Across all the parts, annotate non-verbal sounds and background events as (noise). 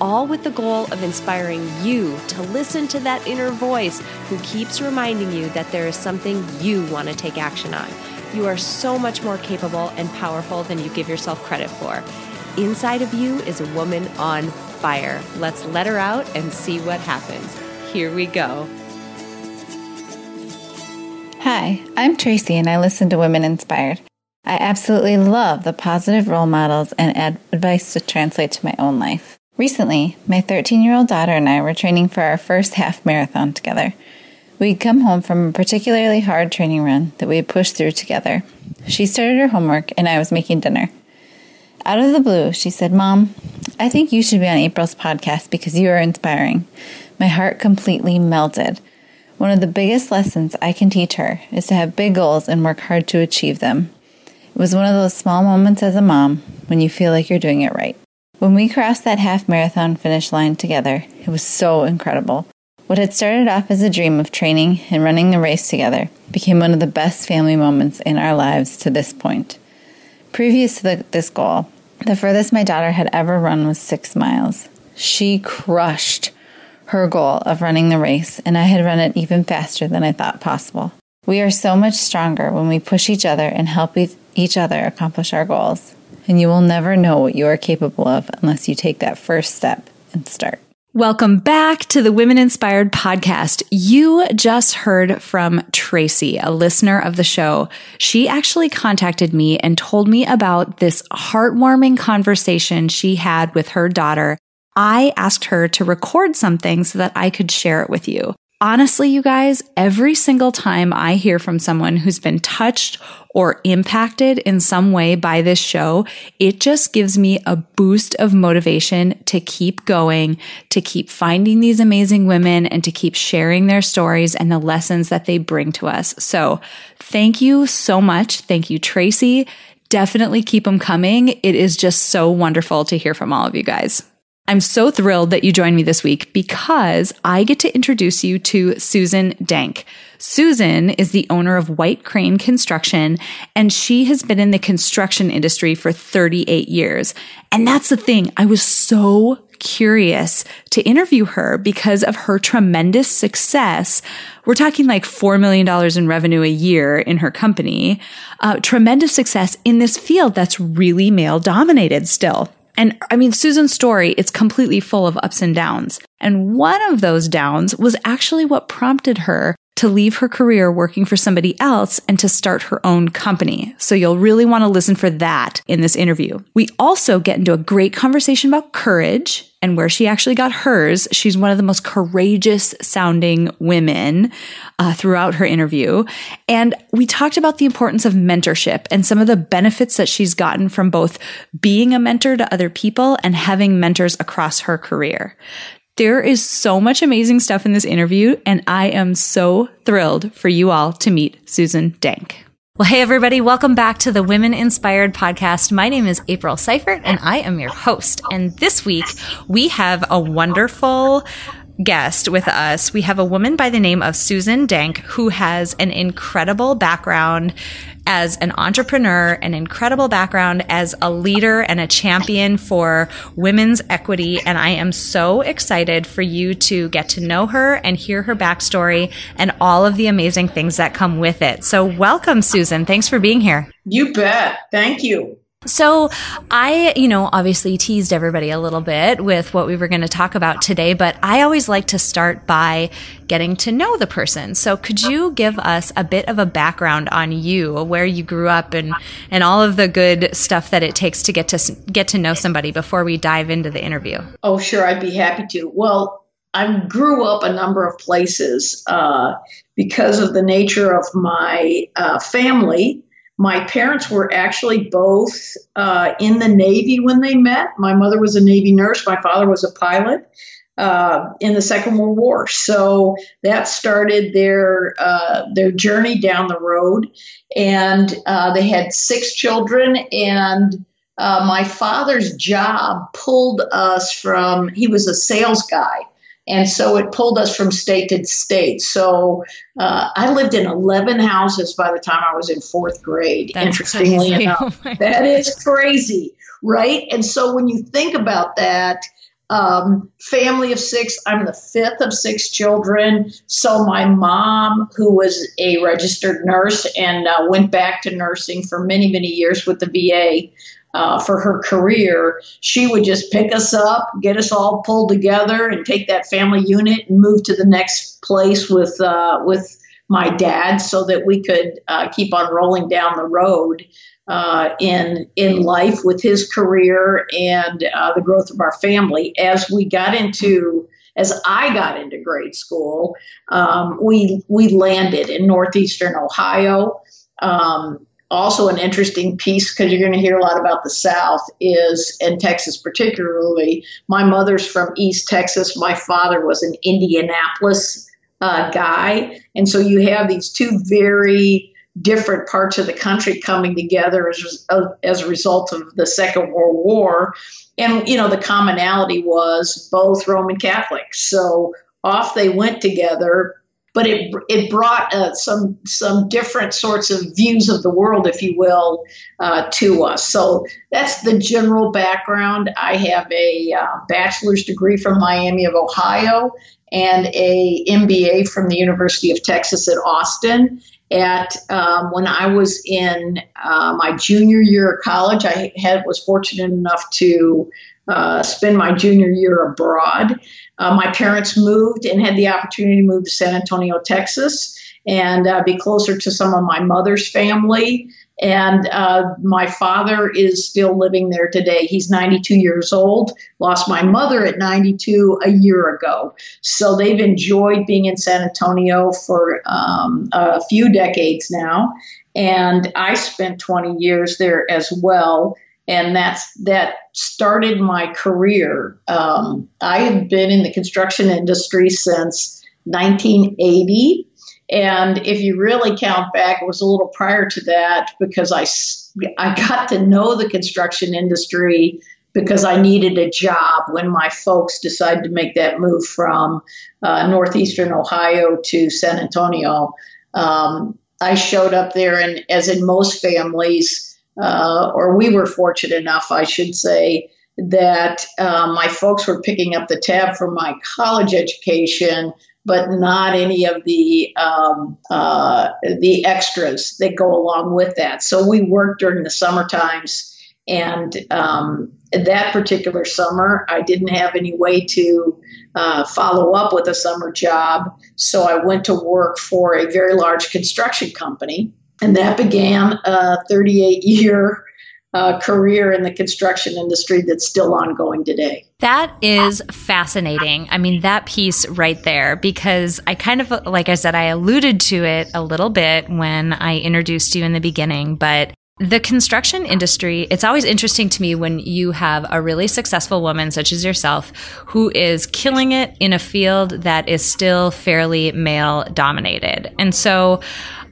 all with the goal of inspiring you to listen to that inner voice who keeps reminding you that there is something you want to take action on. You are so much more capable and powerful than you give yourself credit for. Inside of you is a woman on fire. Let's let her out and see what happens. Here we go. Hi, I'm Tracy and I listen to Women Inspired. I absolutely love the positive role models and advice to translate to my own life. Recently, my 13 year old daughter and I were training for our first half marathon together. We'd come home from a particularly hard training run that we had pushed through together. She started her homework and I was making dinner. Out of the blue, she said, Mom, I think you should be on April's podcast because you are inspiring. My heart completely melted. One of the biggest lessons I can teach her is to have big goals and work hard to achieve them. It was one of those small moments as a mom when you feel like you're doing it right. When we crossed that half marathon finish line together, it was so incredible. What had started off as a dream of training and running the race together became one of the best family moments in our lives to this point. Previous to the, this goal, the furthest my daughter had ever run was six miles. She crushed her goal of running the race, and I had run it even faster than I thought possible. We are so much stronger when we push each other and help each other accomplish our goals and you will never know what you are capable of unless you take that first step and start. Welcome back to the Women Inspired podcast. You just heard from Tracy, a listener of the show. She actually contacted me and told me about this heartwarming conversation she had with her daughter. I asked her to record something so that I could share it with you. Honestly, you guys, every single time I hear from someone who's been touched or impacted in some way by this show, it just gives me a boost of motivation to keep going, to keep finding these amazing women and to keep sharing their stories and the lessons that they bring to us. So thank you so much. Thank you, Tracy. Definitely keep them coming. It is just so wonderful to hear from all of you guys. I'm so thrilled that you joined me this week because I get to introduce you to Susan Dank. Susan is the owner of White Crane Construction, and she has been in the construction industry for 38 years. And that's the thing. I was so curious to interview her because of her tremendous success. We're talking like $4 million in revenue a year in her company. Uh, tremendous success in this field that's really male dominated still. And I mean, Susan's story, it's completely full of ups and downs. And one of those downs was actually what prompted her to leave her career working for somebody else and to start her own company. So you'll really want to listen for that in this interview. We also get into a great conversation about courage and where she actually got hers. She's one of the most courageous sounding women uh, throughout her interview. And we talked about the importance of mentorship and some of the benefits that she's gotten from both being a mentor to other people and having mentors across her career. There is so much amazing stuff in this interview, and I am so thrilled for you all to meet Susan Dank. Well, hey, everybody, welcome back to the Women Inspired podcast. My name is April Seifert, and I am your host. And this week, we have a wonderful guest with us. We have a woman by the name of Susan Dank who has an incredible background as an entrepreneur, an incredible background as a leader and a champion for women's equity. And I am so excited for you to get to know her and hear her backstory and all of the amazing things that come with it. So welcome, Susan. Thanks for being here. You bet. Thank you. So I, you know, obviously teased everybody a little bit with what we were going to talk about today, but I always like to start by getting to know the person. So could you give us a bit of a background on you, where you grew up and, and all of the good stuff that it takes to get to get to know somebody before we dive into the interview? Oh, sure. I'd be happy to. Well, I grew up a number of places uh, because of the nature of my uh, family. My parents were actually both uh, in the Navy when they met. My mother was a Navy nurse, my father was a pilot. uh, in the Second World War. So that started their uh, their journey down the road, and uh, they had six children. And uh, my father's job pulled us from. He was a sales guy. And so it pulled us from state to state. So uh, I lived in 11 houses by the time I was in fourth grade, That's interestingly crazy. (laughs) enough. Oh that is crazy, right? And so when you think about that, um, family of six, I'm the fifth of six children. So my mom, who was a registered nurse and uh, went back to nursing for many, many years with the VA, uh, for her career, she would just pick us up, get us all pulled together, and take that family unit and move to the next place with uh, with my dad, so that we could uh, keep on rolling down the road uh, in in life with his career and uh, the growth of our family. As we got into as I got into grade school, um, we we landed in northeastern Ohio. Um, also, an interesting piece because you're going to hear a lot about the South is, and Texas particularly. My mother's from East Texas. My father was an Indianapolis uh, guy, and so you have these two very different parts of the country coming together as, as a result of the Second World War. And, you know, the commonality was both Roman Catholics. So off they went together. But it, it brought uh, some some different sorts of views of the world, if you will, uh, to us. So that's the general background. I have a uh, bachelor's degree from Miami of Ohio and a MBA from the University of Texas at Austin at um, when I was in uh, my junior year of college. I had was fortunate enough to uh, spend my junior year abroad. Uh, my parents moved and had the opportunity to move to San Antonio, Texas, and uh, be closer to some of my mother's family. And uh, my father is still living there today. He's 92 years old. Lost my mother at 92 a year ago. So they've enjoyed being in San Antonio for um, a few decades now. And I spent 20 years there as well. And that's that started my career. Um, I have been in the construction industry since 1980 and if you really count back, it was a little prior to that because I, I got to know the construction industry because I needed a job when my folks decided to make that move from uh, northeastern Ohio to San Antonio. Um, I showed up there, and as in most families, uh, or we were fortunate enough, I should say, that uh, my folks were picking up the tab for my college education but not any of the um, uh, the extras that go along with that. So we worked during the summer times, and um, that particular summer, I didn't have any way to uh, follow up with a summer job, so I went to work for a very large construction company, and that began a 38 year uh, career in the construction industry that's still ongoing today. That is fascinating. I mean, that piece right there, because I kind of, like I said, I alluded to it a little bit when I introduced you in the beginning, but the construction industry, it's always interesting to me when you have a really successful woman such as yourself who is killing it in a field that is still fairly male dominated. And so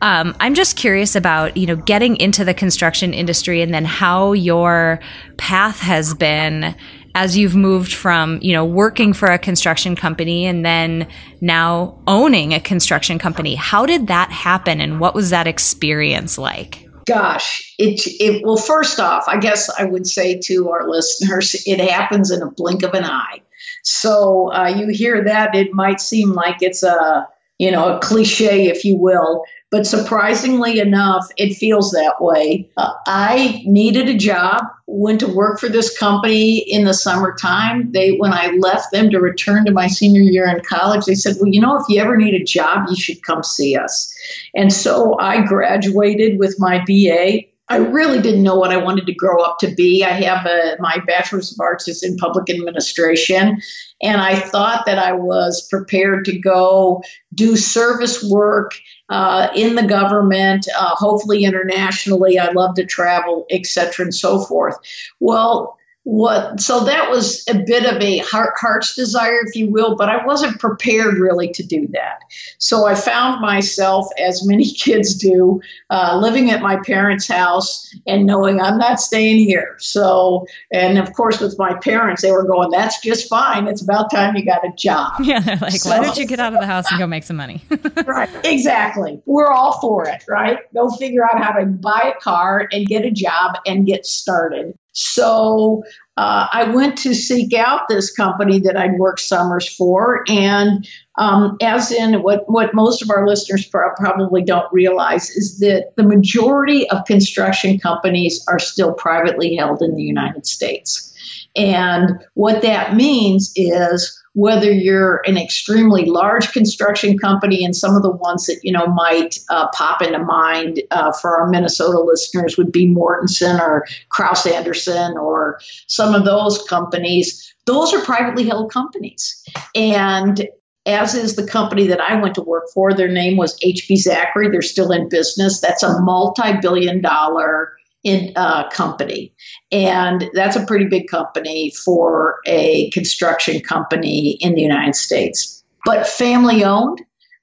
um, I'm just curious about, you know, getting into the construction industry and then how your path has been as you've moved from, you know, working for a construction company and then now owning a construction company. How did that happen and what was that experience like? Gosh, it, it well, first off, I guess I would say to our listeners, it happens in a blink of an eye. So uh, you hear that, it might seem like it's a, you know, a cliche, if you will, but surprisingly enough, it feels that way. Uh, I needed a job, went to work for this company in the summertime. They, when I left them to return to my senior year in college, they said, "Well, you know, if you ever need a job, you should come see us." And so I graduated with my BA. I really didn't know what I wanted to grow up to be. I have a, my bachelor's of arts is in public administration, and I thought that I was prepared to go do service work uh, in the government, uh, hopefully internationally. I love to travel, et cetera, and so forth. Well, what so that was a bit of a heart, heart's desire if you will but i wasn't prepared really to do that. So i found myself as many (laughs) kids do uh, living at my parents house and knowing i'm not staying here. So and of course with my parents they were going that's just fine. It's about time you got a job. (laughs) Yeah they're like so, why don't you get out of the house and go make some money? (laughs) Right exactly. We're all for it right? Go figure out how to buy a car and get a job and get started so uh, I went to seek out this company that I'd worked summers for, and um, as in what what most of our listeners probably don't realize is that the majority of construction companies are still privately held in the United States, and what that means is whether you're an extremely large construction company and some of the ones that you know might uh, pop into mind uh, for our minnesota listeners would be mortenson or kraus anderson or some of those companies those are privately held companies and as is the company that I went to work for. Their name was HB Zachry. They're still in business. That's a multi billion dollar in uh, company, and that's a pretty big company for a construction company in the United States. But family owned.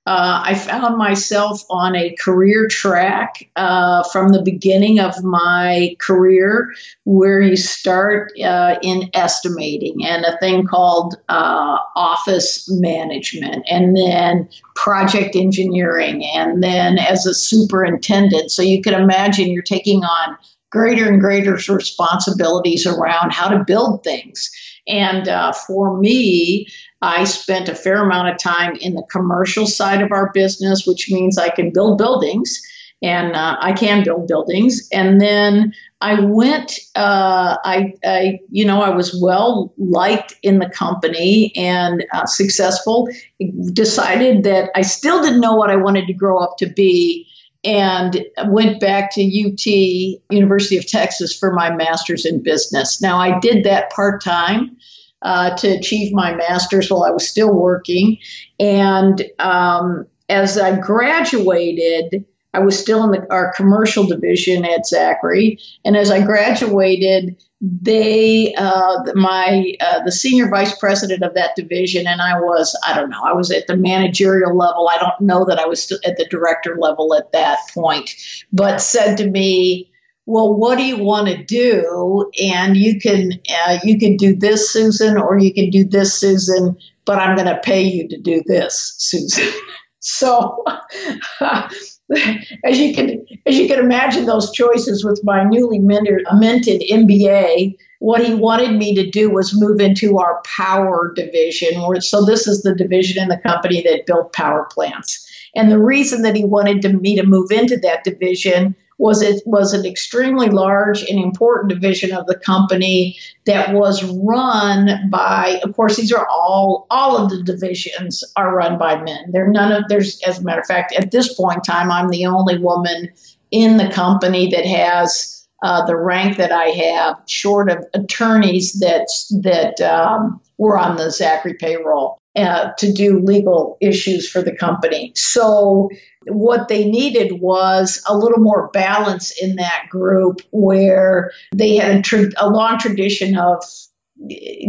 Uh, I found myself on a career track uh, from the beginning of my career where you start uh, in estimating and a thing called uh, office management, and then project engineering, and then as a superintendent. So you can imagine you're taking on greater and greater responsibilities around how to build things. And uh, for me, I spent a fair amount of time in the commercial side of our business, which means I can build buildings and uh, I can build buildings. And then I went, uh, I, I, you know, I was well liked in the company and uh, successful. Decided that I still didn't know what I wanted to grow up to be and went back to UT, University of Texas, for my master's in business. Now, I did that part time uh, to achieve my master's while I was still working. And um, as I graduated, I was still in the, our commercial division at Zachry. And as I graduated, they uh, my uh, the senior vice president of that division and i was i don't know i was at the managerial level i don't know that i was at the director level at that point but said to me well what do you want to do? And you can uh, you can do this susan or you can do this susan but i'm going to pay you to do this susan. (laughs) So (laughs) as you can as you can imagine those choices with my newly minted, minted MBA what he wanted me to do was move into our power division so this is the division in the company that built power plants. And the reason that he wanted to, me to move into that division was it was an extremely large and important division of the company that was run by of course these are all all of the divisions are run by men there none of there's as a matter of fact at this point in time i'm the only woman in the company that has uh, the rank that I have, short of attorneys that that um, were on the Zachry payroll uh, to do legal issues for the company. So what they needed was a little more balance in that group where they had a, tra- a long tradition of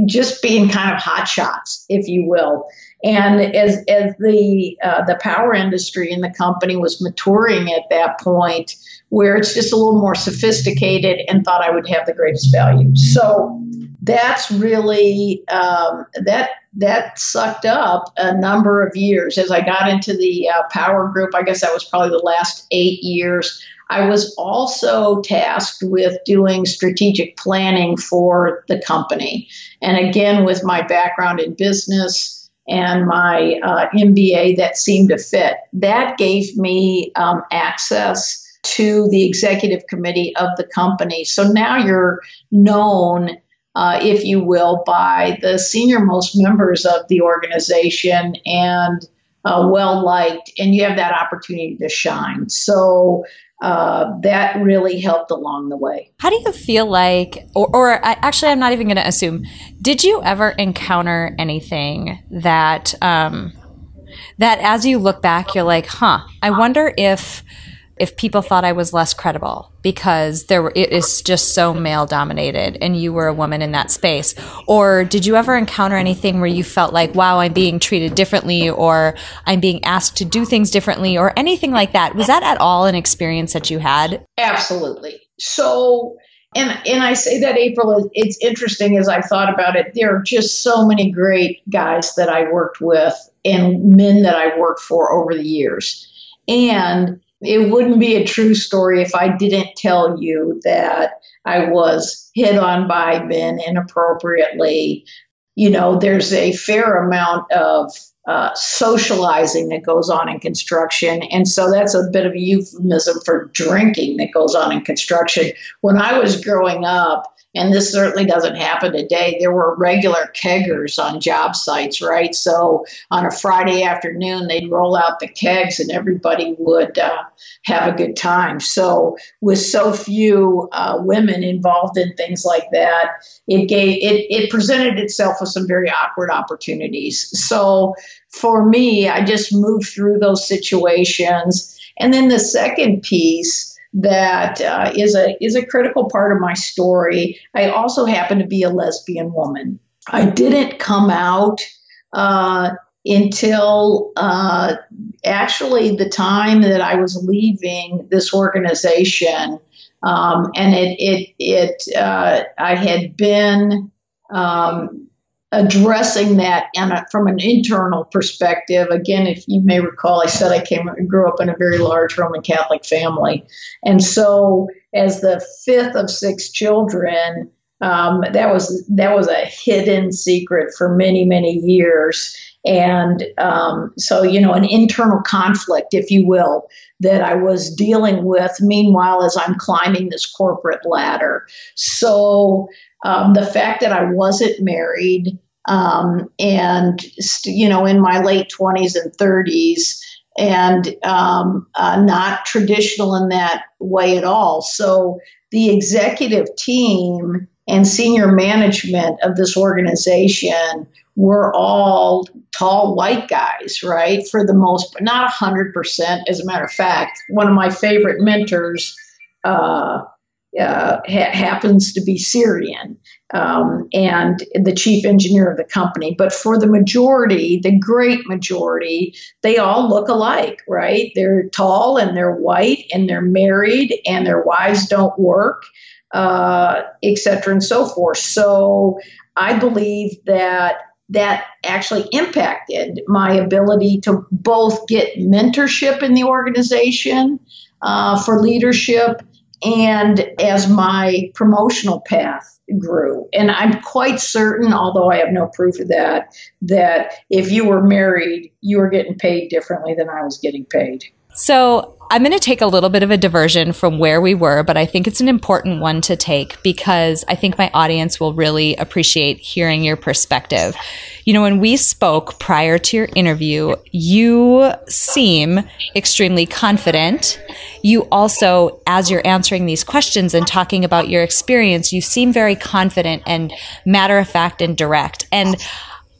just being kind of hot shots, if you will. And as as the uh, the power industry in the company was maturing at that point, where it's just a little more sophisticated, and thought I would have the greatest value. So that's really um, that that sucked up a number of years as I got into the uh, power group. I guess that was probably the last eight years. I was also tasked with doing strategic planning for the company. And again, with my background in business and my uh, MBA, that seemed to fit. That gave me um, access to the executive committee of the company. So now you're known uh, if you will, by the senior most members of the organization and uh, well liked, and you have that opportunity to shine. So uh, that really helped along the way. How do you feel like, or, or actually, I'm not even going to assume, did you ever encounter anything that, um, that as you look back, you're like, huh, I wonder if if people thought I was less credible because there were, it is just so male dominated and you were a woman in that space? Or did you ever encounter anything where you felt like, wow, I'm being treated differently or I'm being asked to do things differently or anything like that? Was that at all an experience that you had? Absolutely. So, and and I say that April, it's interesting as I thought about it. There are just so many great guys that I worked with and men that I worked for over the years. And it wouldn't be a true story if I didn't tell you that I was hit on by men inappropriately. You know, there's a fair amount of uh, socializing that goes on in construction. And so that's a bit of a euphemism for drinking that goes on in construction. When I was growing up, and this certainly doesn't happen today. There were regular keggers on job sites, right? So on a Friday afternoon, they'd roll out the kegs and everybody would uh, have a good time. So with so few uh, women involved in things like that, it gave it, it presented itself with some very awkward opportunities. So for me, I just moved through those situations. And then the second piece that uh, is a is a critical part of my story. I also happen to be a lesbian woman. I didn't come out uh, until uh, actually the time that I was leaving this organization, um, and it it it uh, I had been. Um, addressing that a, from an internal perspective. Again, if you may recall, I said I came grew up in a very large Roman Catholic family, and so as the fifth of six children, um, that was that was a hidden secret for many many years. And um, so, you know, an internal conflict, if you will, that I was dealing with. Meanwhile, as I'm climbing this corporate ladder, so um, the fact that I wasn't married um, and, you know, in my late 20s and 30s and um, uh, not traditional in that way at all. So the executive team and senior management of this organization were all tall white guys, right? For the most, but not 100%. As a matter of fact, one of my favorite mentors, uh, uh, ha- happens to be Syrian um, and the chief engineer of the company. But for the majority, the great majority, they all look alike, right? They're tall and they're white and they're married and their wives don't work, uh, et cetera, and so forth. So I believe that that actually impacted my ability to both get mentorship in the organization uh, for leadership and as my promotional path grew. And I'm quite certain, although I have no proof of that, that if you were married, you were getting paid differently than I was getting paid. So I'm going to take a little bit of a diversion from where we were, but I think it's an important one to take because I think my audience will really appreciate hearing your perspective. You know, when we spoke prior to your interview, you seem extremely confident. You also, as you're answering these questions and talking about your experience, you seem very confident and matter of fact and direct. And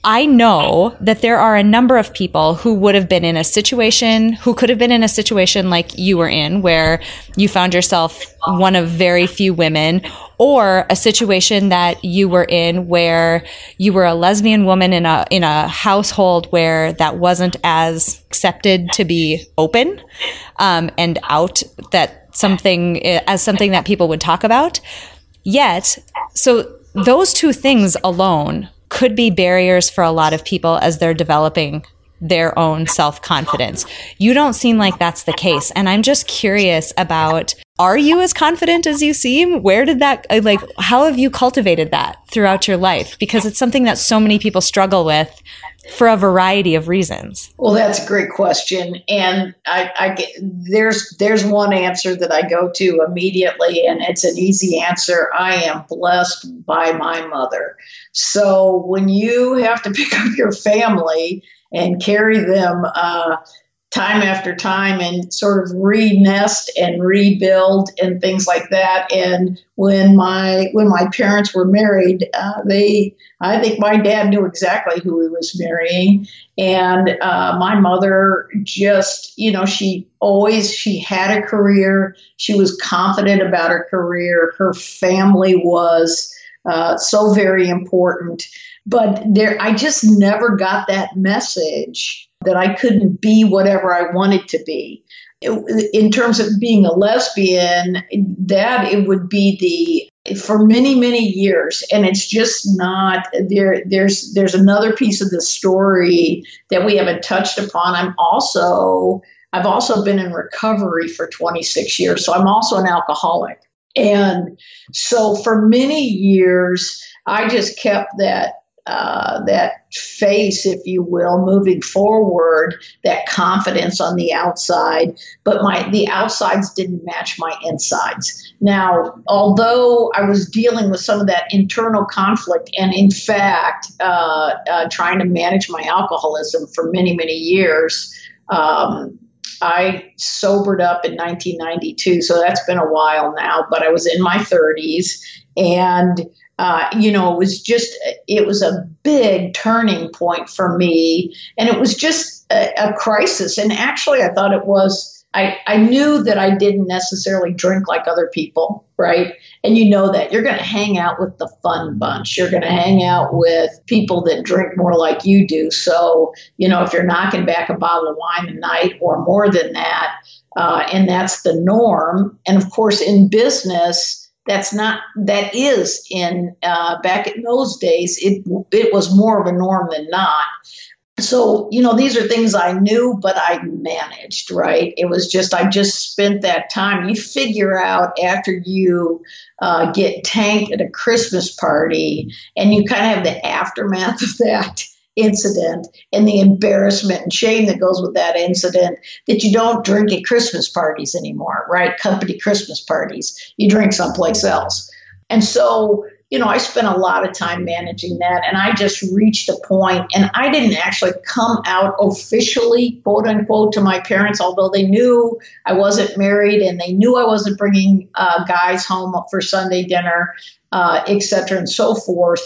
I know that there are a number of people who would have been in a situation, who could have been in a situation like you were in, where you found yourself one of very few women, or a situation that you were in where you were a lesbian woman in a in a household where that wasn't as accepted to be open um, and out that something as something that people would talk about. Yet, so those two things alone could be barriers for a lot of people as they're developing their own self confidence. You don't seem like that's the case. And I'm just curious about are you as confident as you seem? Where did that, uh, like, how have you cultivated that throughout your life? Because it's something that so many people struggle with for a variety of reasons. Well, that's a great question, and I, I get, there's there's one answer that I go to immediately, and it's an easy answer. I am blessed by my mother. So when you have to (laughs) pick up your family and carry them uh, time after time and sort of re-nest and rebuild and things like that. And when my when my parents were married, uh, they I think my dad knew exactly who he was marrying, and uh, my mother just you know she always she had a career. She was confident about her career. Her family was uh, so very important. But there, I just never got that message that I couldn't be whatever I wanted to be. In terms of being a lesbian, that it would be the for many many years and it's just not there there's there's another piece of the story that we haven't touched upon i'm also i've also been in recovery for 26 years so i'm also an alcoholic and so for many years i just kept that uh, that face, if you will, moving forward, that confidence on the outside, but my the outsides didn't match my insides. Now, although I was dealing with some of that internal conflict, and in fact, uh, uh, trying to manage my alcoholism for many many years. Um, I sobered up in 1992, so that's been a while now, but I was in my 30s and uh, you know, it was just, it was a big turning point for me. And it was just a, a crisis. And actually, I thought it was, I, I knew that I didn't necessarily drink like other people, right? And you know that you're going to hang out with the fun bunch. You're going to hang out with people that drink more like you do. So, you know, if you're knocking back a bottle of wine a night or more than that, uh, and that's the norm. And of course, in business, that's not that is in uh, back in those days it it was more of a norm than not so you know these are things i knew but i managed right it was just i just spent that time you figure out after you uh, get tanked at a christmas party and you kind of have the aftermath of that (laughs) incident and the embarrassment and shame that goes with that incident that you don't drink at Christmas parties anymore, right? Company Christmas parties. You drink someplace else. And so, you know, I spent a lot of time managing that and I just reached a point and I didn't actually come out officially, quote unquote, to my parents, although they knew I wasn't married and they knew I wasn't bringing uh, guys home for Sunday dinner, uh, et cetera, and so forth.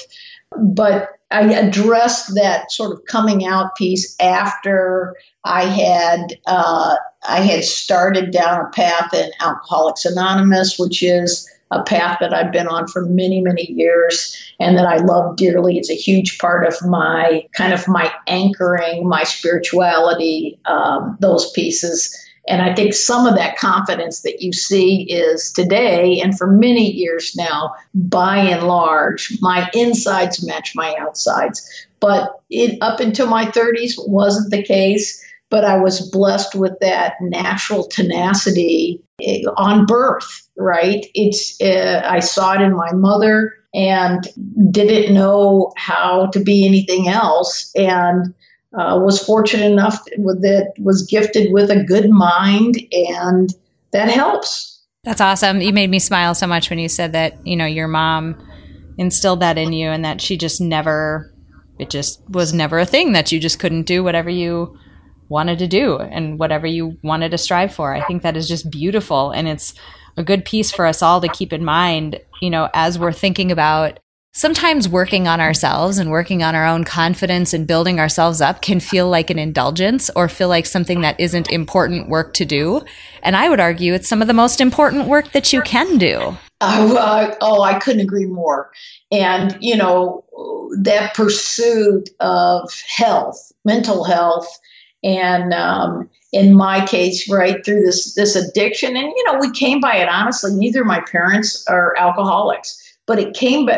But I addressed that sort of coming out piece after I had uh, I had started down a path in Alcoholics Anonymous, which is a path that I've been on for many many years and that I love dearly. It's a huge part of my kind of my anchoring, my spirituality, um, those pieces. And I think some of that confidence that you see is today, and for many years now, by and large, my insides match my outsides. But it, up until my 30s wasn't the case. But I was blessed with that natural tenacity on birth, right? It's uh, I saw it in my mother and didn't know how to be anything else. And uh, was fortunate enough that was gifted with a good mind, and that helps. That's awesome. You made me smile so much when you said that. You know, your mom instilled that in you, and that she just never. It just was never a thing that you just couldn't do whatever you wanted to do and whatever you wanted to strive for. I think that is just beautiful, and it's a good piece for us all to keep in mind. You know, as we're thinking about sometimes working on ourselves and working on our own confidence and building ourselves up can feel like an indulgence or feel like something that isn't important work to do. And I would argue it's some of the most important work that you can do. Uh, oh, I couldn't agree more. And, you know, that pursuit of health, mental health, and um, in my case, right through this this addiction, and you know, we came by it honestly. Neither my parents are alcoholics but it came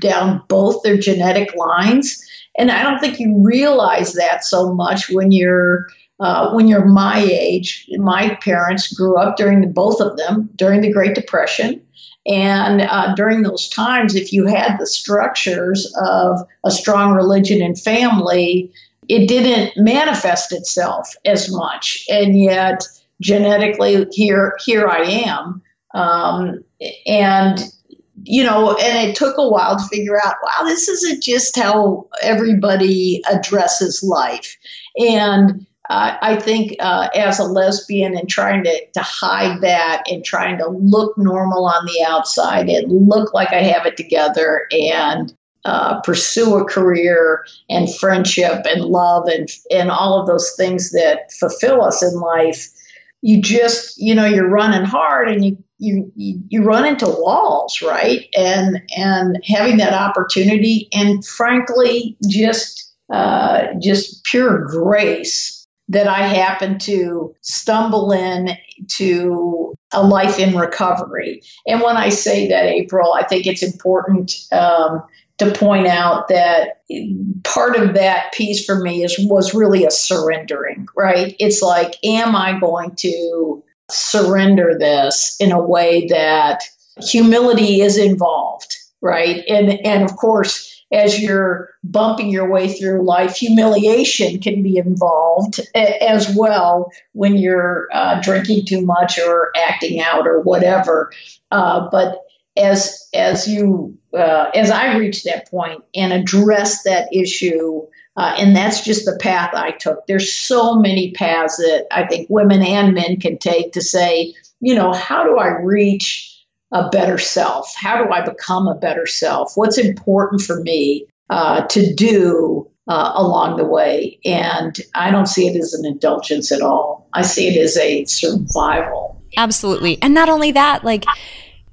down both their genetic lines. And I don't think you realize that so much when you're uh, when you're my age. My parents grew up during the, both of them during the Great Depression. And uh, during those times, if you had the structures of a strong religion and family, it didn't manifest itself as much. And yet, genetically, here here I am. Um, and you know, and it took a while to figure out, wow, this isn't just how everybody addresses life. And uh, I think uh, as a lesbian and trying to, to hide that and trying to look normal on the outside and look like I have it together and uh, pursue a career and friendship and love and and all of those things that fulfill us in life you just you know you're running hard and you you you run into walls right and and having that opportunity and frankly just uh, just pure grace that I happen to stumble in to a life in recovery. And when I say that, April, I think it's important um, to point out that part of that piece for me is was really a surrendering, right? It's like, am I going to surrender this in a way that humility is involved, right? And and of course, as you're bumping your way through life, humiliation can be involved as well when you're uh, drinking too much or acting out or whatever. Uh, but as as you uh, as I reached that point and addressed that issue, uh, and that's just the path I took. There's so many paths that I think women and men can take to say, you know, how do I reach a better self? How do I become a better self? What's important for me uh, to do uh, along the way? And I don't see it as an indulgence at all. I see it as a survival. Absolutely. And not only that, like,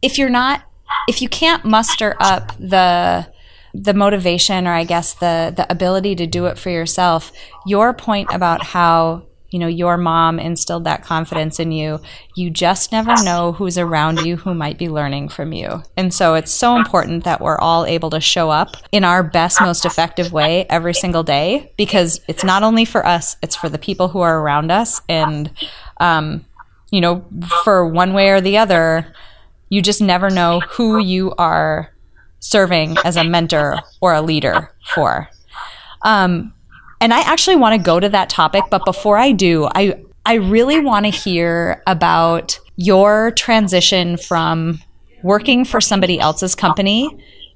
if you're not if you can't muster up the the motivation or I guess the the ability to do it for yourself, your point about how you know your mom instilled that confidence in you you just never know who's around you who might be learning from you. And so it's so important that we're all able to show up in our best most effective way every single day because it's not only for us it's for the people who are around us. And um, you know for one way or the other you just never know who you are serving as a mentor or a leader for. Um, and I actually want to go to that topic, but before I do, I I really want to hear about your transition from working for somebody else's company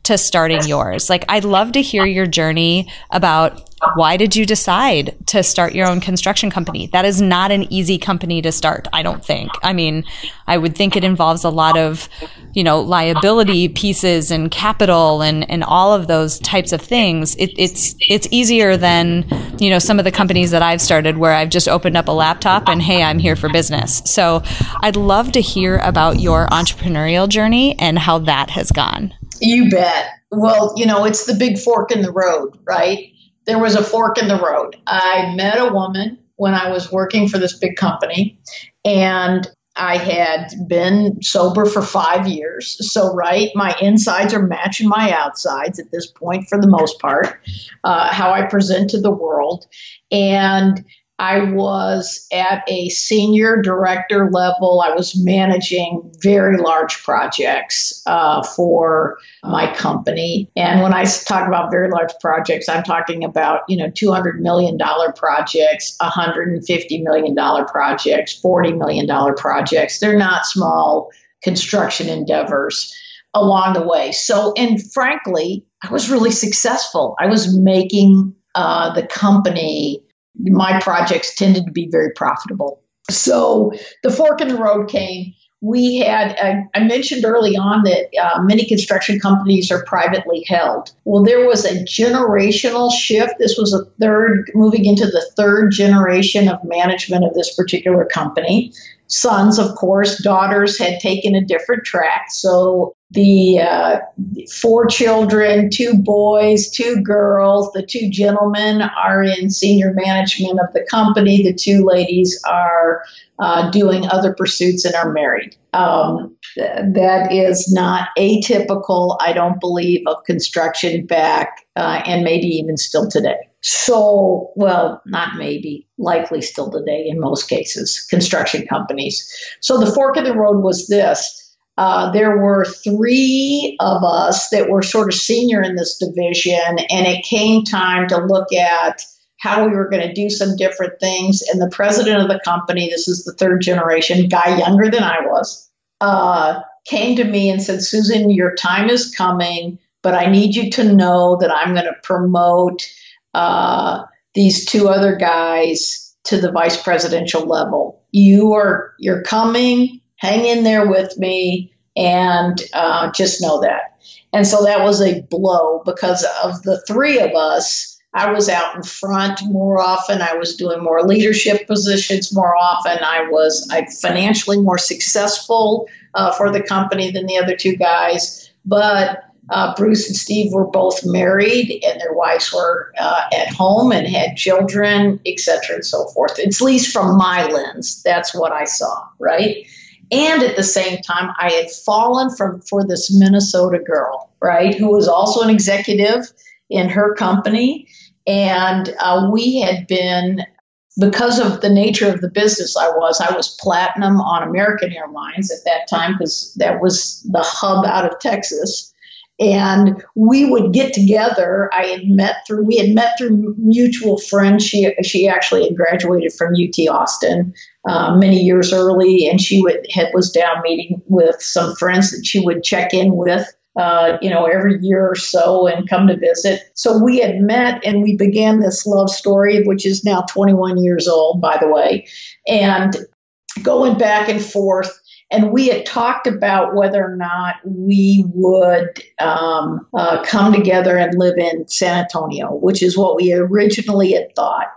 to starting yours. Like I'd love to hear your journey about why did you decide to start your own construction company? That is not an easy company to start, I don't think. I mean, I would think it involves a lot of, you know, liability pieces and capital and, and all of those types of things. It, it's it's easier than, you know, some of the companies that I've started where I've just opened up a laptop and hey, I'm here for business. So I'd love to hear about your entrepreneurial journey and how that has gone. You bet. Well, you know, it's the big fork in the road, right? There was a fork in the road. I met a woman when I was working for this big company, and I had been sober for five years. So, right, my insides are matching my outsides at this point for the most part, uh, how I present to the world. And I was at a senior director level. I was managing very large projects uh, for my company. And when I talk about very large projects, I'm talking about, you know, $200 million projects, $150 million projects, $40 million projects. They're not small construction endeavors along the way. So, and frankly, I was really successful. I was making uh, the company my projects tended to be very profitable. So the fork in the road came. We had, I, I mentioned early on that uh, many construction companies are privately held. Well, there was a generational shift. This was a third, moving into the third generation of management of this particular company sons, of course, daughters had taken a different track. So the uh, four children, two boys, two girls, the two gentlemen are in senior management of the company. The two ladies are uh, doing other pursuits and are married. Um, th- that is not atypical, I don't believe, of construction back uh, and maybe even still today. So, well, not maybe, likely still today in most cases, construction companies. So the fork in the road was this. Uh, there were three of us that were sort of senior in this division, and it came time to look at how we were going to do some different things. And the president of the company, this is the third generation, guy younger than I was, uh, came to me and said, Susan, your time is coming, but I need you to know that I'm going to promote uh, these two other guys to the vice presidential level. You are you're coming. Hang in there with me, and uh, just know that. And so that was a blow because of the three of us. I was out in front more often. I was doing more leadership positions more often. I was I financially more successful uh, for the company than the other two guys. But uh, Bruce and Steve were both married, and their wives were uh, at home and had children, et cetera, and so forth. At least from my lens, that's what I saw, right? And at the same time, I had fallen from for this Minnesota girl, right, who was also an executive in her company, and uh, we had been because of the nature of the business I was, I was platinum on American Airlines at that time because that was the hub out of Texas and we would get together. I had met through we had met through mutual friends. She she actually had graduated from UT Austin uh, many years early, and she would had was down meeting with some friends that she would check in with. Uh, you know, every year or so and come to visit. So we had met and we began this love story, which is now 21 years old, by the way, and going back and forth and we had talked about whether or not we would um, uh, come together and live in San Antonio, which is what we originally had thought.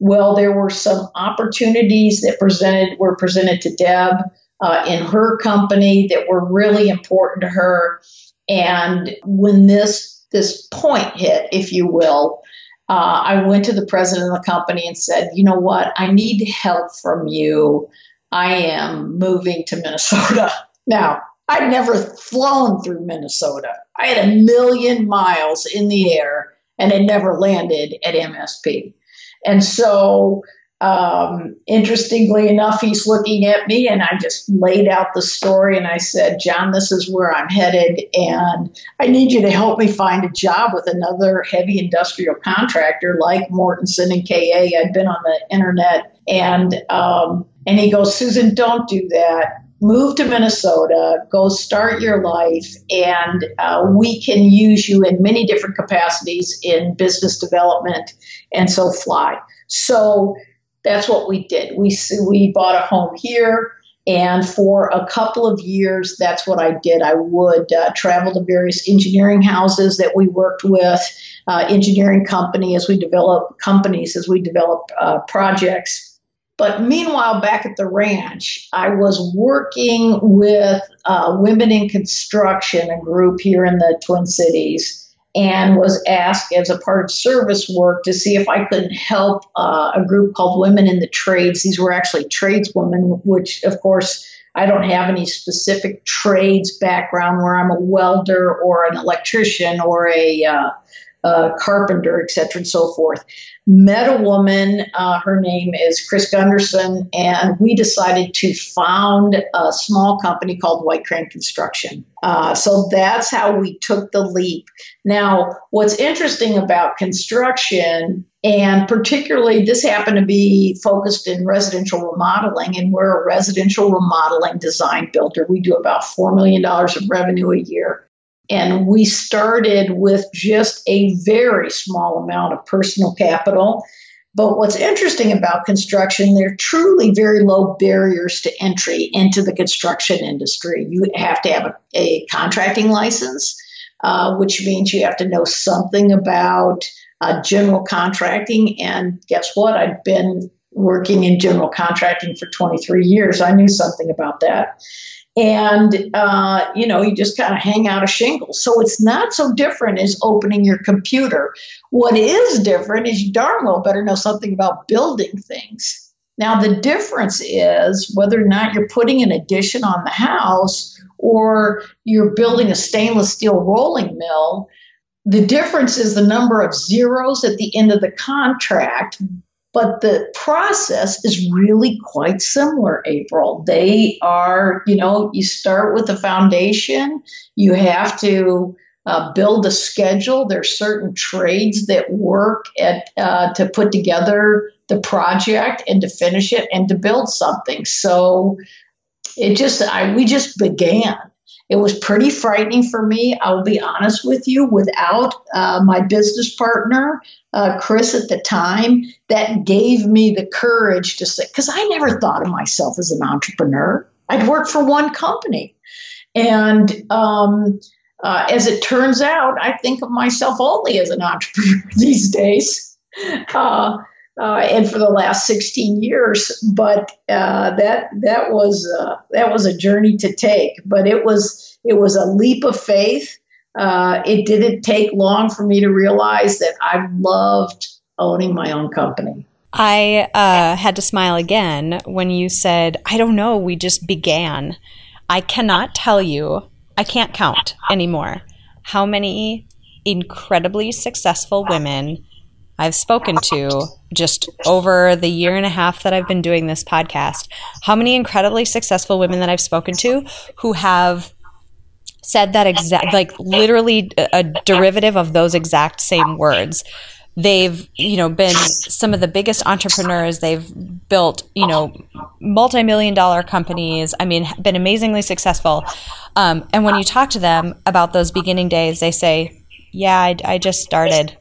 Well, there were some opportunities that presented were presented to Deb uh, in her company that were really important to her. And when this this point hit, if you will, uh, I went to the president of the company and said, "You know what? I need help from you I am moving to Minnesota. (laughs) Now, I'd never flown through Minnesota. I had a million miles in the air and had never landed at MSP. And so, um, interestingly enough, he's looking at me and I just laid out the story and I said, John, this is where I'm headed. And I need you to help me find a job with another heavy industrial contractor like Mortenson and KA. I'd been on the internet and um, and he goes, Susan, don't do that. Move to Minnesota, go start your life, and uh, we can use you in many different capacities in business development, and so fly. So that's what we did. We we bought a home here, and for a couple of years, that's what I did. I would uh, travel to various engineering houses that we worked with, uh, engineering company as we develop companies as we develop uh, projects but meanwhile, back at the ranch, I was working with uh, Women in Construction, a group here in the Twin Cities, and was asked as a part of service work to see if I could help uh, a group called Women in the Trades. These were actually tradeswomen, which, of course, I don't have any specific trades background where I'm a welder or an electrician or a uh, uh, carpenter, et cetera, and so forth. Met a woman, uh, her name is Chris Gunderson, and we decided to found a small company called White Crane Construction. Uh, so that's how we took the leap. Now, what's interesting about construction, and particularly this happened to be focused in residential remodeling, and we're a residential remodeling design builder. We do about $4 million of revenue a year. And we started with just a very small amount of personal capital. But what's interesting about construction, there are truly very low barriers to entry into the construction industry. You have to have a, a contracting license, uh, which means you have to know something about uh, general contracting. And guess what? I've been working in general contracting for 23 years. I knew something about that and uh, you know you just kind of hang out a shingle. So it's not so different as opening your computer. What is different is you darn well better know something about building things. Now the difference is whether or not you're putting an addition on the house or you're building a stainless steel rolling mill the difference is the number of zeros at the end of the contract but the process is really quite similar, April. They are, you know, you start with the foundation, you have to uh, build a schedule. There's certain trades that work at uh, to put together the project and to finish it and to build something. So it just, I, we just began. It was pretty frightening for me. I'll be honest with you. Without uh, my business partner, uh, Chris, at the time, that gave me the courage to say, because I never thought of myself as an entrepreneur. I'd worked for one company. And um, uh, as it turns out, I think of myself only as an entrepreneur (laughs) these days. Uh, uh, and for the last 16 years. But uh, that that was uh, that was a journey to take. But it was it was a leap of faith. Uh, it didn't take long for me to realize that I loved owning my own company. I uh, had to smile again when you said, "I don't know, we just began." I cannot tell you, I can't count anymore how many incredibly successful women I've spoken to just over the year and a half that I've been doing this podcast, how many incredibly successful women that I've spoken to who have said that exact, like literally a derivative of those exact same words. They've, you know, been some of the biggest entrepreneurs. They've built, you know, multi-million dollar companies. I mean, been amazingly successful. Um, and when you talk to them about those beginning days, they say, "Yeah, I, I just started."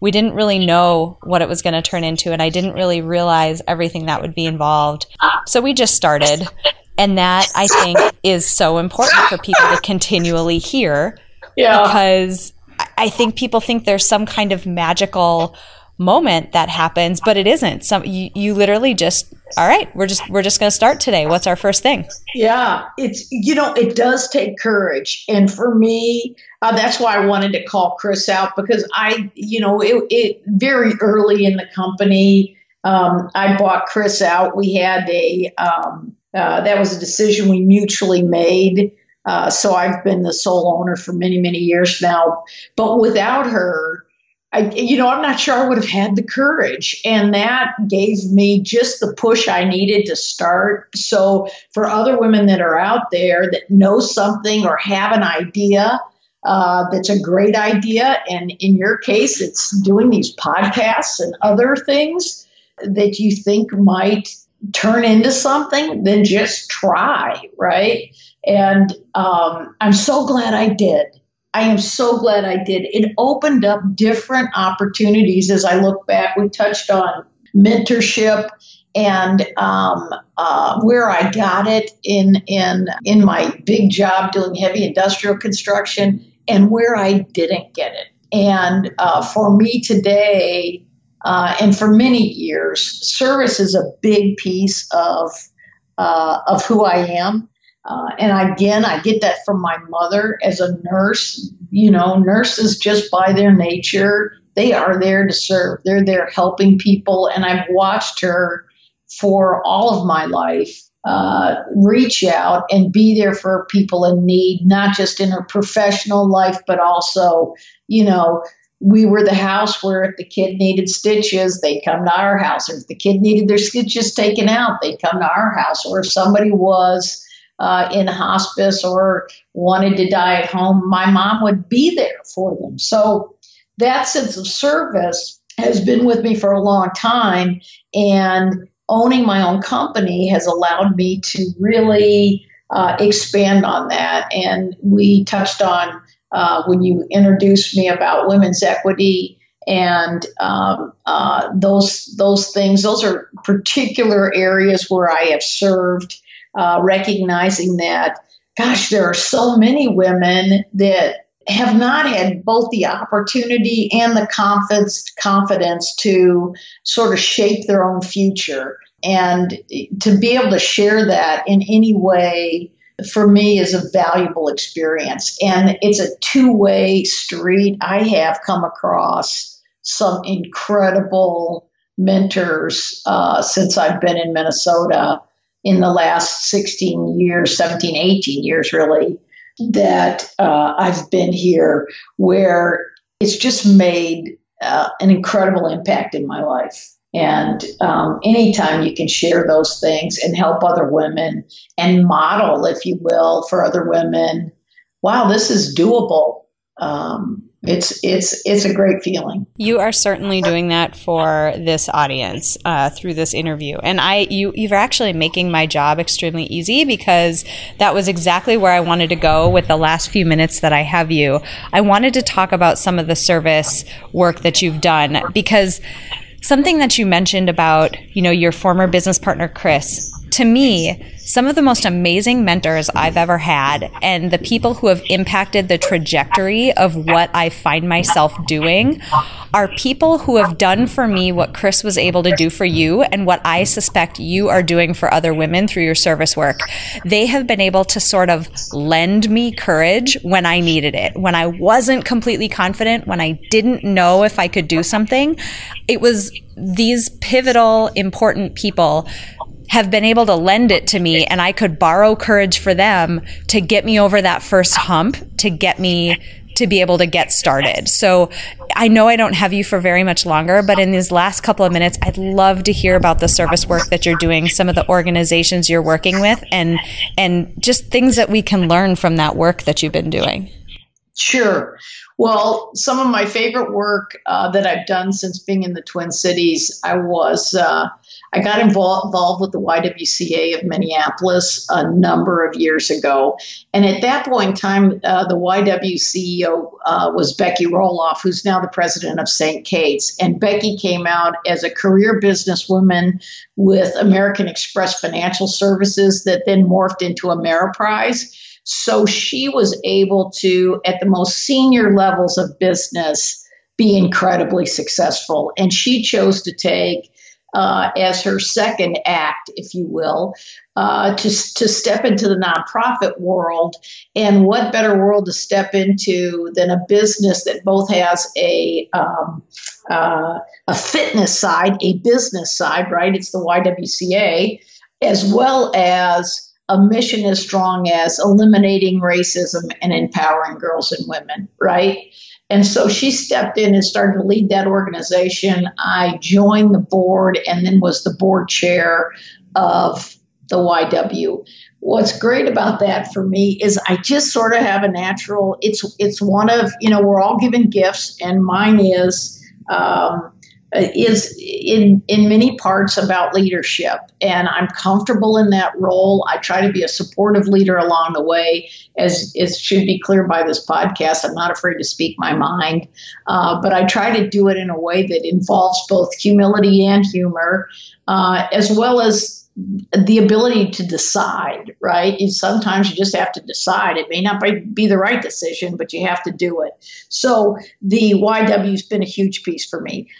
We didn't really know what it was going to turn into and i didn't really realize everything that would be involved so we just started and that i think is so important for people to continually hear yeah. because i think people think there's some kind of magical moment that happens but it isn't some you, you literally just all right we're just we're just going to start today. What's our first thing? Yeah it's you know it does take courage. And for me uh, that's why i wanted to call chris out because i you know it, it very early in the company um, i bought chris out. We had a um, uh, that was a decision we mutually made. Uh, so i've been the sole owner for many many years now. But without her I, you know, I'm not sure I would have had the courage. And that gave me just the push I needed to start. So, for other women that are out there that know something or have an idea uh, that's a great idea, and in your case, it's doing these podcasts and other things that you think might turn into something, then just try, right? And um, I'm so glad I did I am so glad I did. It opened up different opportunities as I look back. We touched on mentorship and um, uh, where I got it in in in my big job doing heavy industrial construction, and where I didn't get it. And uh, for me today, uh, and for many years, service is a big piece of uh, of who I am. Uh, and again, I get that from my mother as a nurse. You know, nurses just by their nature, they are there to serve. They're there helping people. And I've watched her for all of my life uh, reach out and be there for people in need, not just in her professional life, but also, you know, we were the house where if the kid needed stitches, they'd come to our house. Or if the kid needed their stitches taken out, they'd come to our house. Or if somebody was, uh, in hospice or wanted to die at home, my mom would be there for them. So that sense of service has been with me for a long time. And owning my own company has allowed me to really uh, expand on that. And we touched on uh, when you introduced me about women's equity and um, uh, those those things. Those are particular areas where I have served uh, recognizing that, gosh, there are so many women that have not had both the opportunity and the confidence confidence to sort of shape their own future. And to be able to share that in any way for me is a valuable experience. And it's a two-way street i have come across some incredible mentors uh, since i've been in minnesota in the last 16 years, 17, 18 years, really, that uh, I've been here where it's just made uh, an incredible impact in my life. And um, anytime you can share those things and help other women and model, if you will, for other women, wow, this is doable. Um, it's it's it's a great feeling. You are certainly doing that for this audience uh, through this interview, and I you you're actually making my job extremely easy because that was exactly where I wanted to go with the last few minutes that I have you. I wanted to talk about some of the service work that you've done because something that you mentioned about you know your former business partner Chris to me, some of the most amazing mentors I've ever had, and the people who have impacted the trajectory of what I find myself doing, are people who have done for me what Chris was able to do for you and what I suspect you are doing for other women through your service work. They have been able to sort of lend me courage when I needed it, when I wasn't completely confident, when I didn't know if I could do something. It was these pivotal, important people have been able to lend it to me and I could borrow courage for them to get me over that first hump, to get me to be able to get started. So I know I don't have you for very much longer, but in these last couple of minutes, I'd love to hear about the service work that you're doing, some of the organizations you're working with and and just things that we can learn from that work that you've been doing. Sure. Well, some of my favorite work uh, that I've done since being in the Twin Cities, I was uh, I got involved, involved with the YWCA of Minneapolis a number of years ago. And at that point in time, uh, the YW CEO uh, was Becky Roloff, who's now the president of St. Kate's. And Becky came out as a career businesswoman with American Express Financial Services that then morphed into Ameriprise. So she was able to, at the most senior levels of business, be incredibly successful. And she chose to take uh, as her second act, if you will, uh, to, to step into the nonprofit world. And what better world to step into than a business that both has a um, uh, a fitness side, a business side, right? It's the YWCA, as well as a mission as strong as eliminating racism and empowering girls and women, right? And so she stepped in and started to lead that organization. I joined the board and then was the board chair of the YW. What's great about that for me is I just sort of have a natural. It's it's one of you know we're all given gifts, and mine is um, is in in many parts about leadership and i'm comfortable in that role i try to be a supportive leader along the way as it should be clear by this podcast i'm not afraid to speak my mind uh, but i try to do it in a way that involves both humility and humor uh, as well as the ability to decide, right? You, sometimes you just have to decide. It may not be the right decision, but you have to do it. So the YW's been a huge piece for me.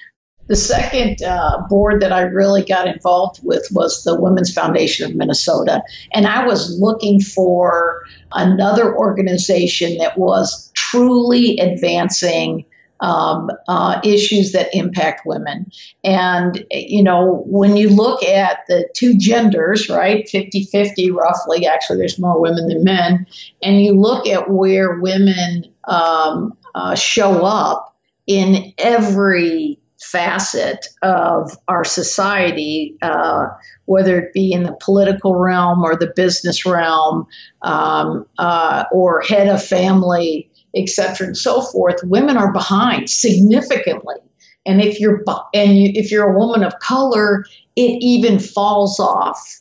The second uh, board that I really got involved with was the Women's Foundation of Minnesota. And I was looking for another organization that was truly advancing um, uh, issues that impact women. And, you know, when you look at the two genders, right, 50 50 roughly, actually, there's more women than men, and you look at where women um, uh, show up in every facet of our society, uh, whether it be in the political realm or the business realm um, uh, or head of family, et cetera, and so forth, women are behind significantly. And if you're and you, if you're a woman of color, it even falls off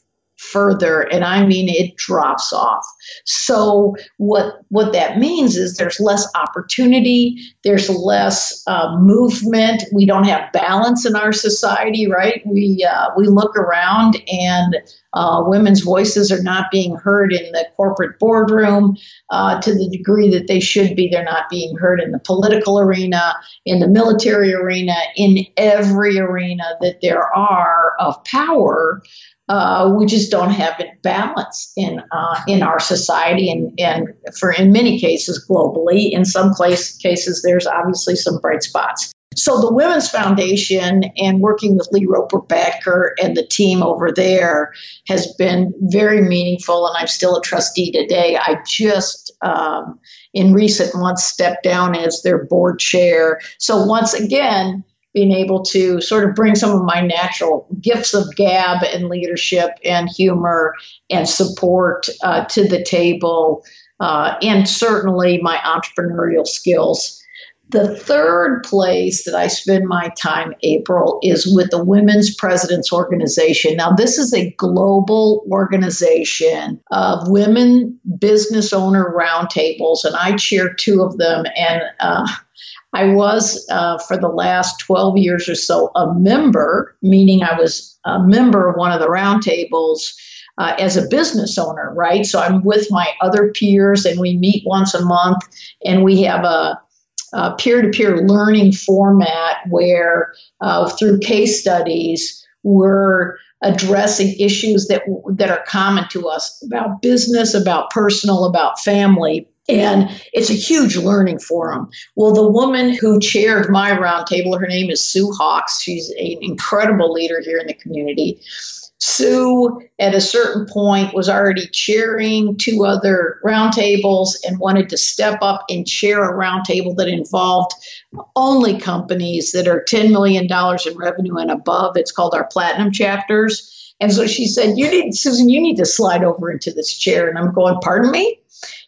further and i mean it drops off. So what what that means is there's less opportunity there's less uh, movement we don't have balance in our society right? We uh, we look around and uh, women's voices are not being heard in the corporate boardroom uh, to the degree that they should be they're not being heard in the political arena in the military arena in every arena that there are of power uh, we just don't have it balanced in uh, in our society and and for in many cases globally. In some place, cases, there's obviously some bright spots. So the Women's Foundation and working with Lee Roper Batker and the team over there has been very meaningful, and I'm still a trustee today. I just um, in recent months stepped down as their board chair. So once again being able to sort of bring some of my natural gifts of gab and leadership and humor and support uh, to the table, uh, and certainly my entrepreneurial skills. The third place that I spend my time, April, is with the Women's Presidents Organization. Now, this is a global organization of women business owner roundtables, and I chair two of them. And uh, I was, uh, for the last 12 years or so, a member, meaning I was a member of one of the roundtables. Uh, as a business owner, right? So I'm with my other peers and we meet once a month and we have a peer to peer learning format where uh, through case studies we're addressing issues that that are common to us about business, about personal, about family. And it's a huge learning forum. Well, the woman who chaired my roundtable, her name is Sue Hawkes. She's an incredible leader here in the community. Sue, at a certain point, was already chairing two other roundtables and wanted to step up and chair a roundtable that involved only companies that are $10 million in revenue and above. It's called our Platinum chapters. And so she said, "You need, Susan, you need to slide over into this chair." And I'm going, "Pardon me."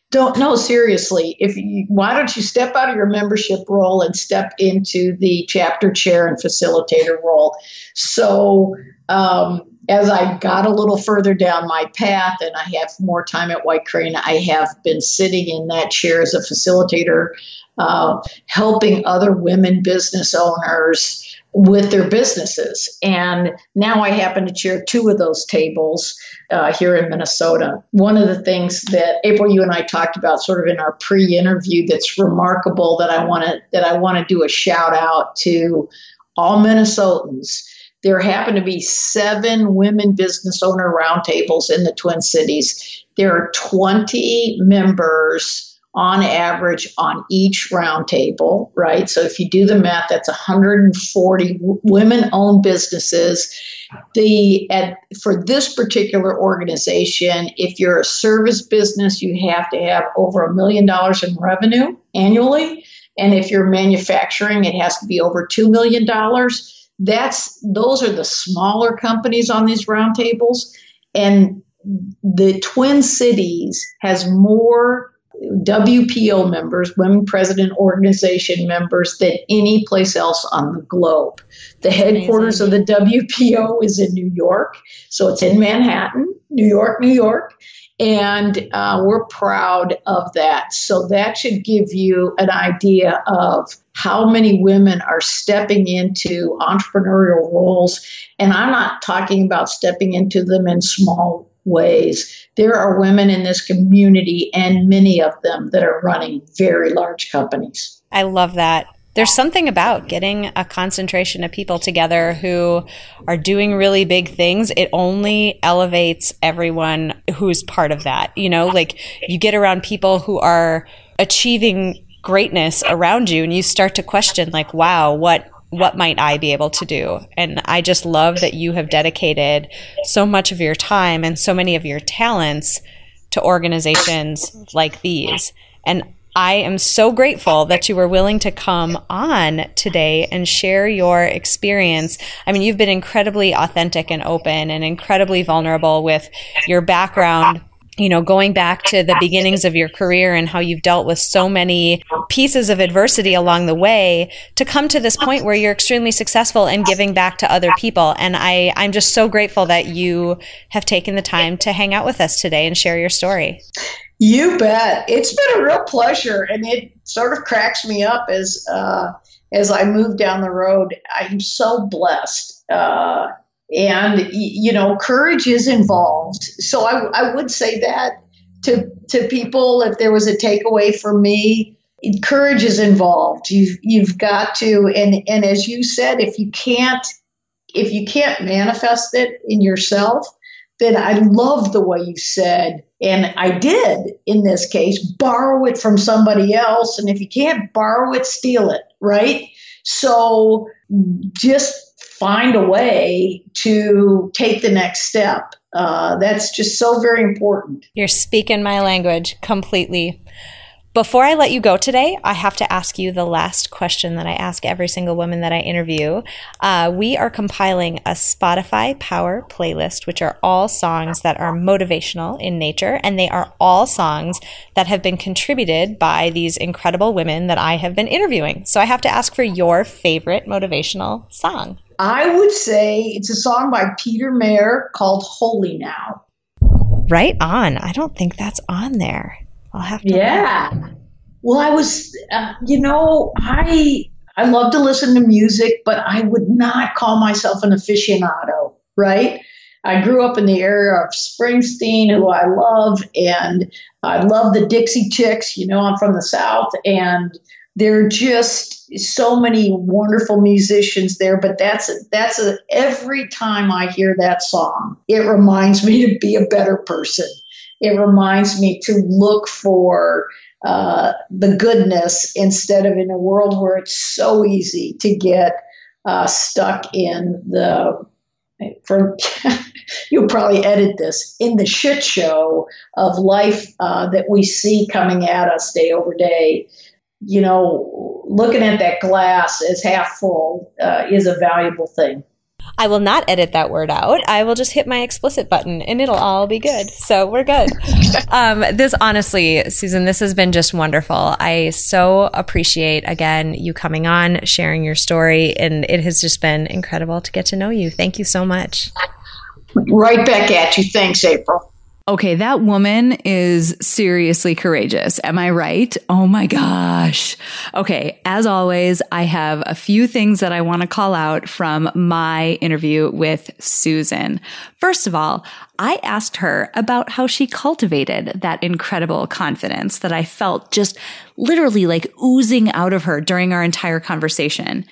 Don't know seriously. If you, why don't you step out of your membership role and step into the chapter chair and facilitator role? So um, as I got a little further down my path and I have more time at White Crane, I have been sitting in that chair as a facilitator, uh, helping other women business owners with their businesses. And now I happen to chair two of those tables uh, here in Minnesota. One of the things that April, you and I talked about, sort of in our pre-interview, that's remarkable that I want to that I want to do a shout out to all Minnesotans there happen to be seven women business owner roundtables in the Twin Cities. There are 20 members on average on each roundtable, right? So if you do the math, that's 140 women owned businesses. The at, for this particular organization, if you're a service business, you have to have over a million dollars in revenue annually. And if you're manufacturing, it has to be over $2 million that's those are the smaller companies on these roundtables and the twin cities has more WPO members, Women President Organization members, than any place else on the globe. The That's headquarters amazing. of the WPO is in New York, so it's in Manhattan, New York, New York. And uh, we're proud of that. So that should give you an idea of how many women are stepping into entrepreneurial roles. And I'm not talking about stepping into them in small ways. There are women in this community, and many of them that are running very large companies. I love that there's something about getting a concentration of people together who are doing really big things. It only elevates everyone who's part of that. You know, like you get around people who are achieving greatness around you and you start to question like, wow, what what might I be able to do? And I just love that you have dedicated so much of your time and so many of your talents to organizations like these. And I am so grateful that you were willing to come on today and share your experience. I mean, you've been incredibly authentic and open and incredibly vulnerable with your background you know, going back to the beginnings of your career and how you've dealt with so many pieces of adversity along the way to come to this point where you're extremely successful and giving back to other people. And I, I'm just so grateful that you have taken the time to hang out with us today and share your story. You bet. It's been a real pleasure, and it sort of cracks me up as uh, as I move down the road. I'm so blessed, uh, and you know, courage is involved. So I, I would say that to to people, if there was a takeaway for me, courage is involved. You've you've got to, and and as you said, if you can't if you can't manifest it in yourself, then I love the way you said and I did in this case borrow it from somebody else. And if you can't borrow it, steal it, right? So just find a way to take the next step. Uh, that's just so very important. You're speaking my language completely. Before I let you go today, I have to ask you the last question that I ask every single woman that I interview. Uh, we are compiling a Spotify Power playlist, which are all songs that are motivational in nature, and they are all songs that have been contributed by these incredible women that I have been interviewing. So I have to ask for your favorite motivational song. I would say it's a song by Peter Mayer called Holy Now. Right on. I don't think that's on there. I'll have to. Yeah. Well, I was, uh, you know, I I love to listen to music, but I would not call myself an aficionado, right? I grew up in the area of Springsteen, who I love, and I love the Dixie Chicks. You know, I'm from the South, and there are just so many wonderful musicians there. But that's that's a, every time I hear that song, it reminds me to be a better person it reminds me to look for uh, the goodness instead of in a world where it's so easy to get uh, stuck in the for (laughs) you'll probably edit this in the shit show of life uh, that we see coming at us day over day you know looking at that glass as half full uh, is a valuable thing I will not edit that word out. I will just hit my explicit button and it'll all be good. So we're good. (laughs) um, this honestly, Susan, this has been just wonderful. I so appreciate again you coming on, sharing your story, and it has just been incredible to get to know you. Thank you so much. Right back at you. Thanks, April. Okay, that woman is seriously courageous. Am I right? Oh my gosh. Okay, as always, I have a few things that I want to call out from my interview with Susan. First of all, I asked her about how she cultivated that incredible confidence that I felt just literally like oozing out of her during our entire conversation.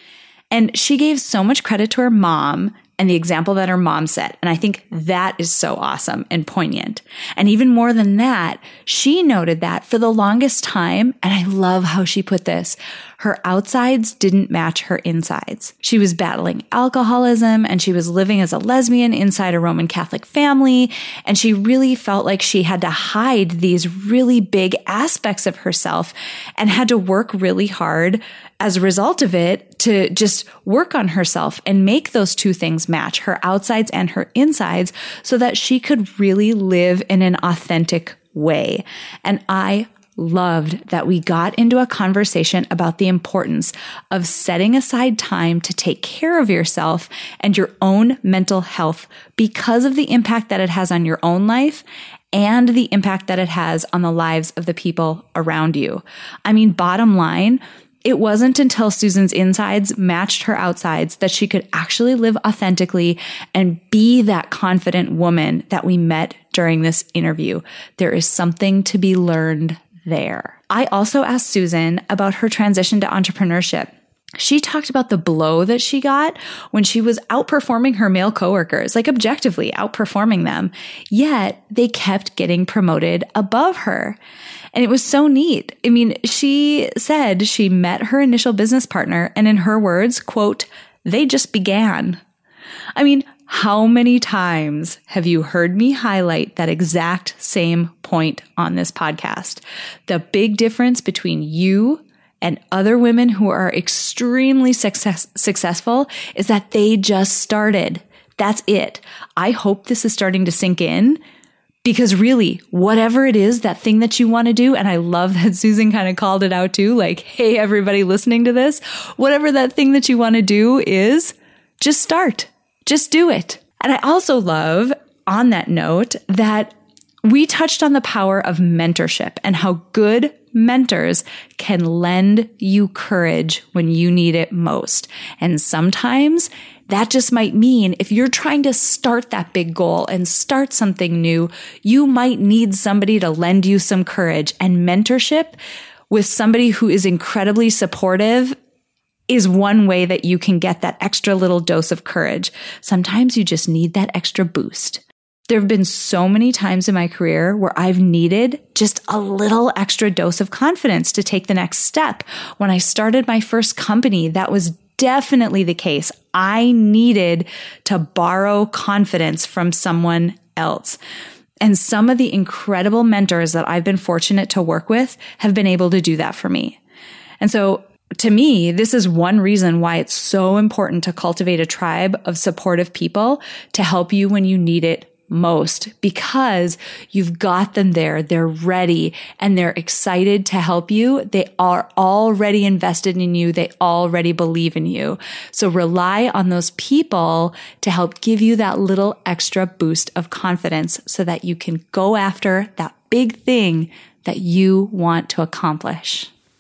And she gave so much credit to her mom and the example that her mom set. And I think that is so awesome and poignant. And even more than that, she noted that for the longest time, and I love how she put this, her outsides didn't match her insides. She was battling alcoholism and she was living as a lesbian inside a Roman Catholic family. And she really felt like she had to hide these really big aspects of herself and had to work really hard as a result of it to just work on herself and make those two things match her outsides and her insides so that she could really live in an authentic way. And I loved that we got into a conversation about the importance of setting aside time to take care of yourself and your own mental health because of the impact that it has on your own life and the impact that it has on the lives of the people around you. I mean, bottom line, it wasn't until Susan's insides matched her outsides that she could actually live authentically and be that confident woman that we met during this interview. There is something to be learned there. I also asked Susan about her transition to entrepreneurship. She talked about the blow that she got when she was outperforming her male coworkers, like objectively outperforming them, yet they kept getting promoted above her. And it was so neat. I mean, she said she met her initial business partner and in her words, quote, they just began. I mean, how many times have you heard me highlight that exact same point on this podcast? The big difference between you and other women who are extremely success- successful is that they just started. That's it. I hope this is starting to sink in because really, whatever it is, that thing that you want to do, and I love that (laughs) Susan kind of called it out too, like, hey, everybody listening to this, whatever that thing that you want to do is, just start. Just do it. And I also love, on that note, that we touched on the power of mentorship and how good mentors can lend you courage when you need it most. And sometimes that just might mean if you're trying to start that big goal and start something new, you might need somebody to lend you some courage and mentorship with somebody who is incredibly supportive is one way that you can get that extra little dose of courage. Sometimes you just need that extra boost. There have been so many times in my career where I've needed just a little extra dose of confidence to take the next step. When I started my first company, that was definitely the case. I needed to borrow confidence from someone else. And some of the incredible mentors that I've been fortunate to work with have been able to do that for me. And so to me, this is one reason why it's so important to cultivate a tribe of supportive people to help you when you need it most because you've got them there. They're ready and they're excited to help you. They are already invested in you. They already believe in you. So rely on those people to help give you that little extra boost of confidence so that you can go after that big thing that you want to accomplish.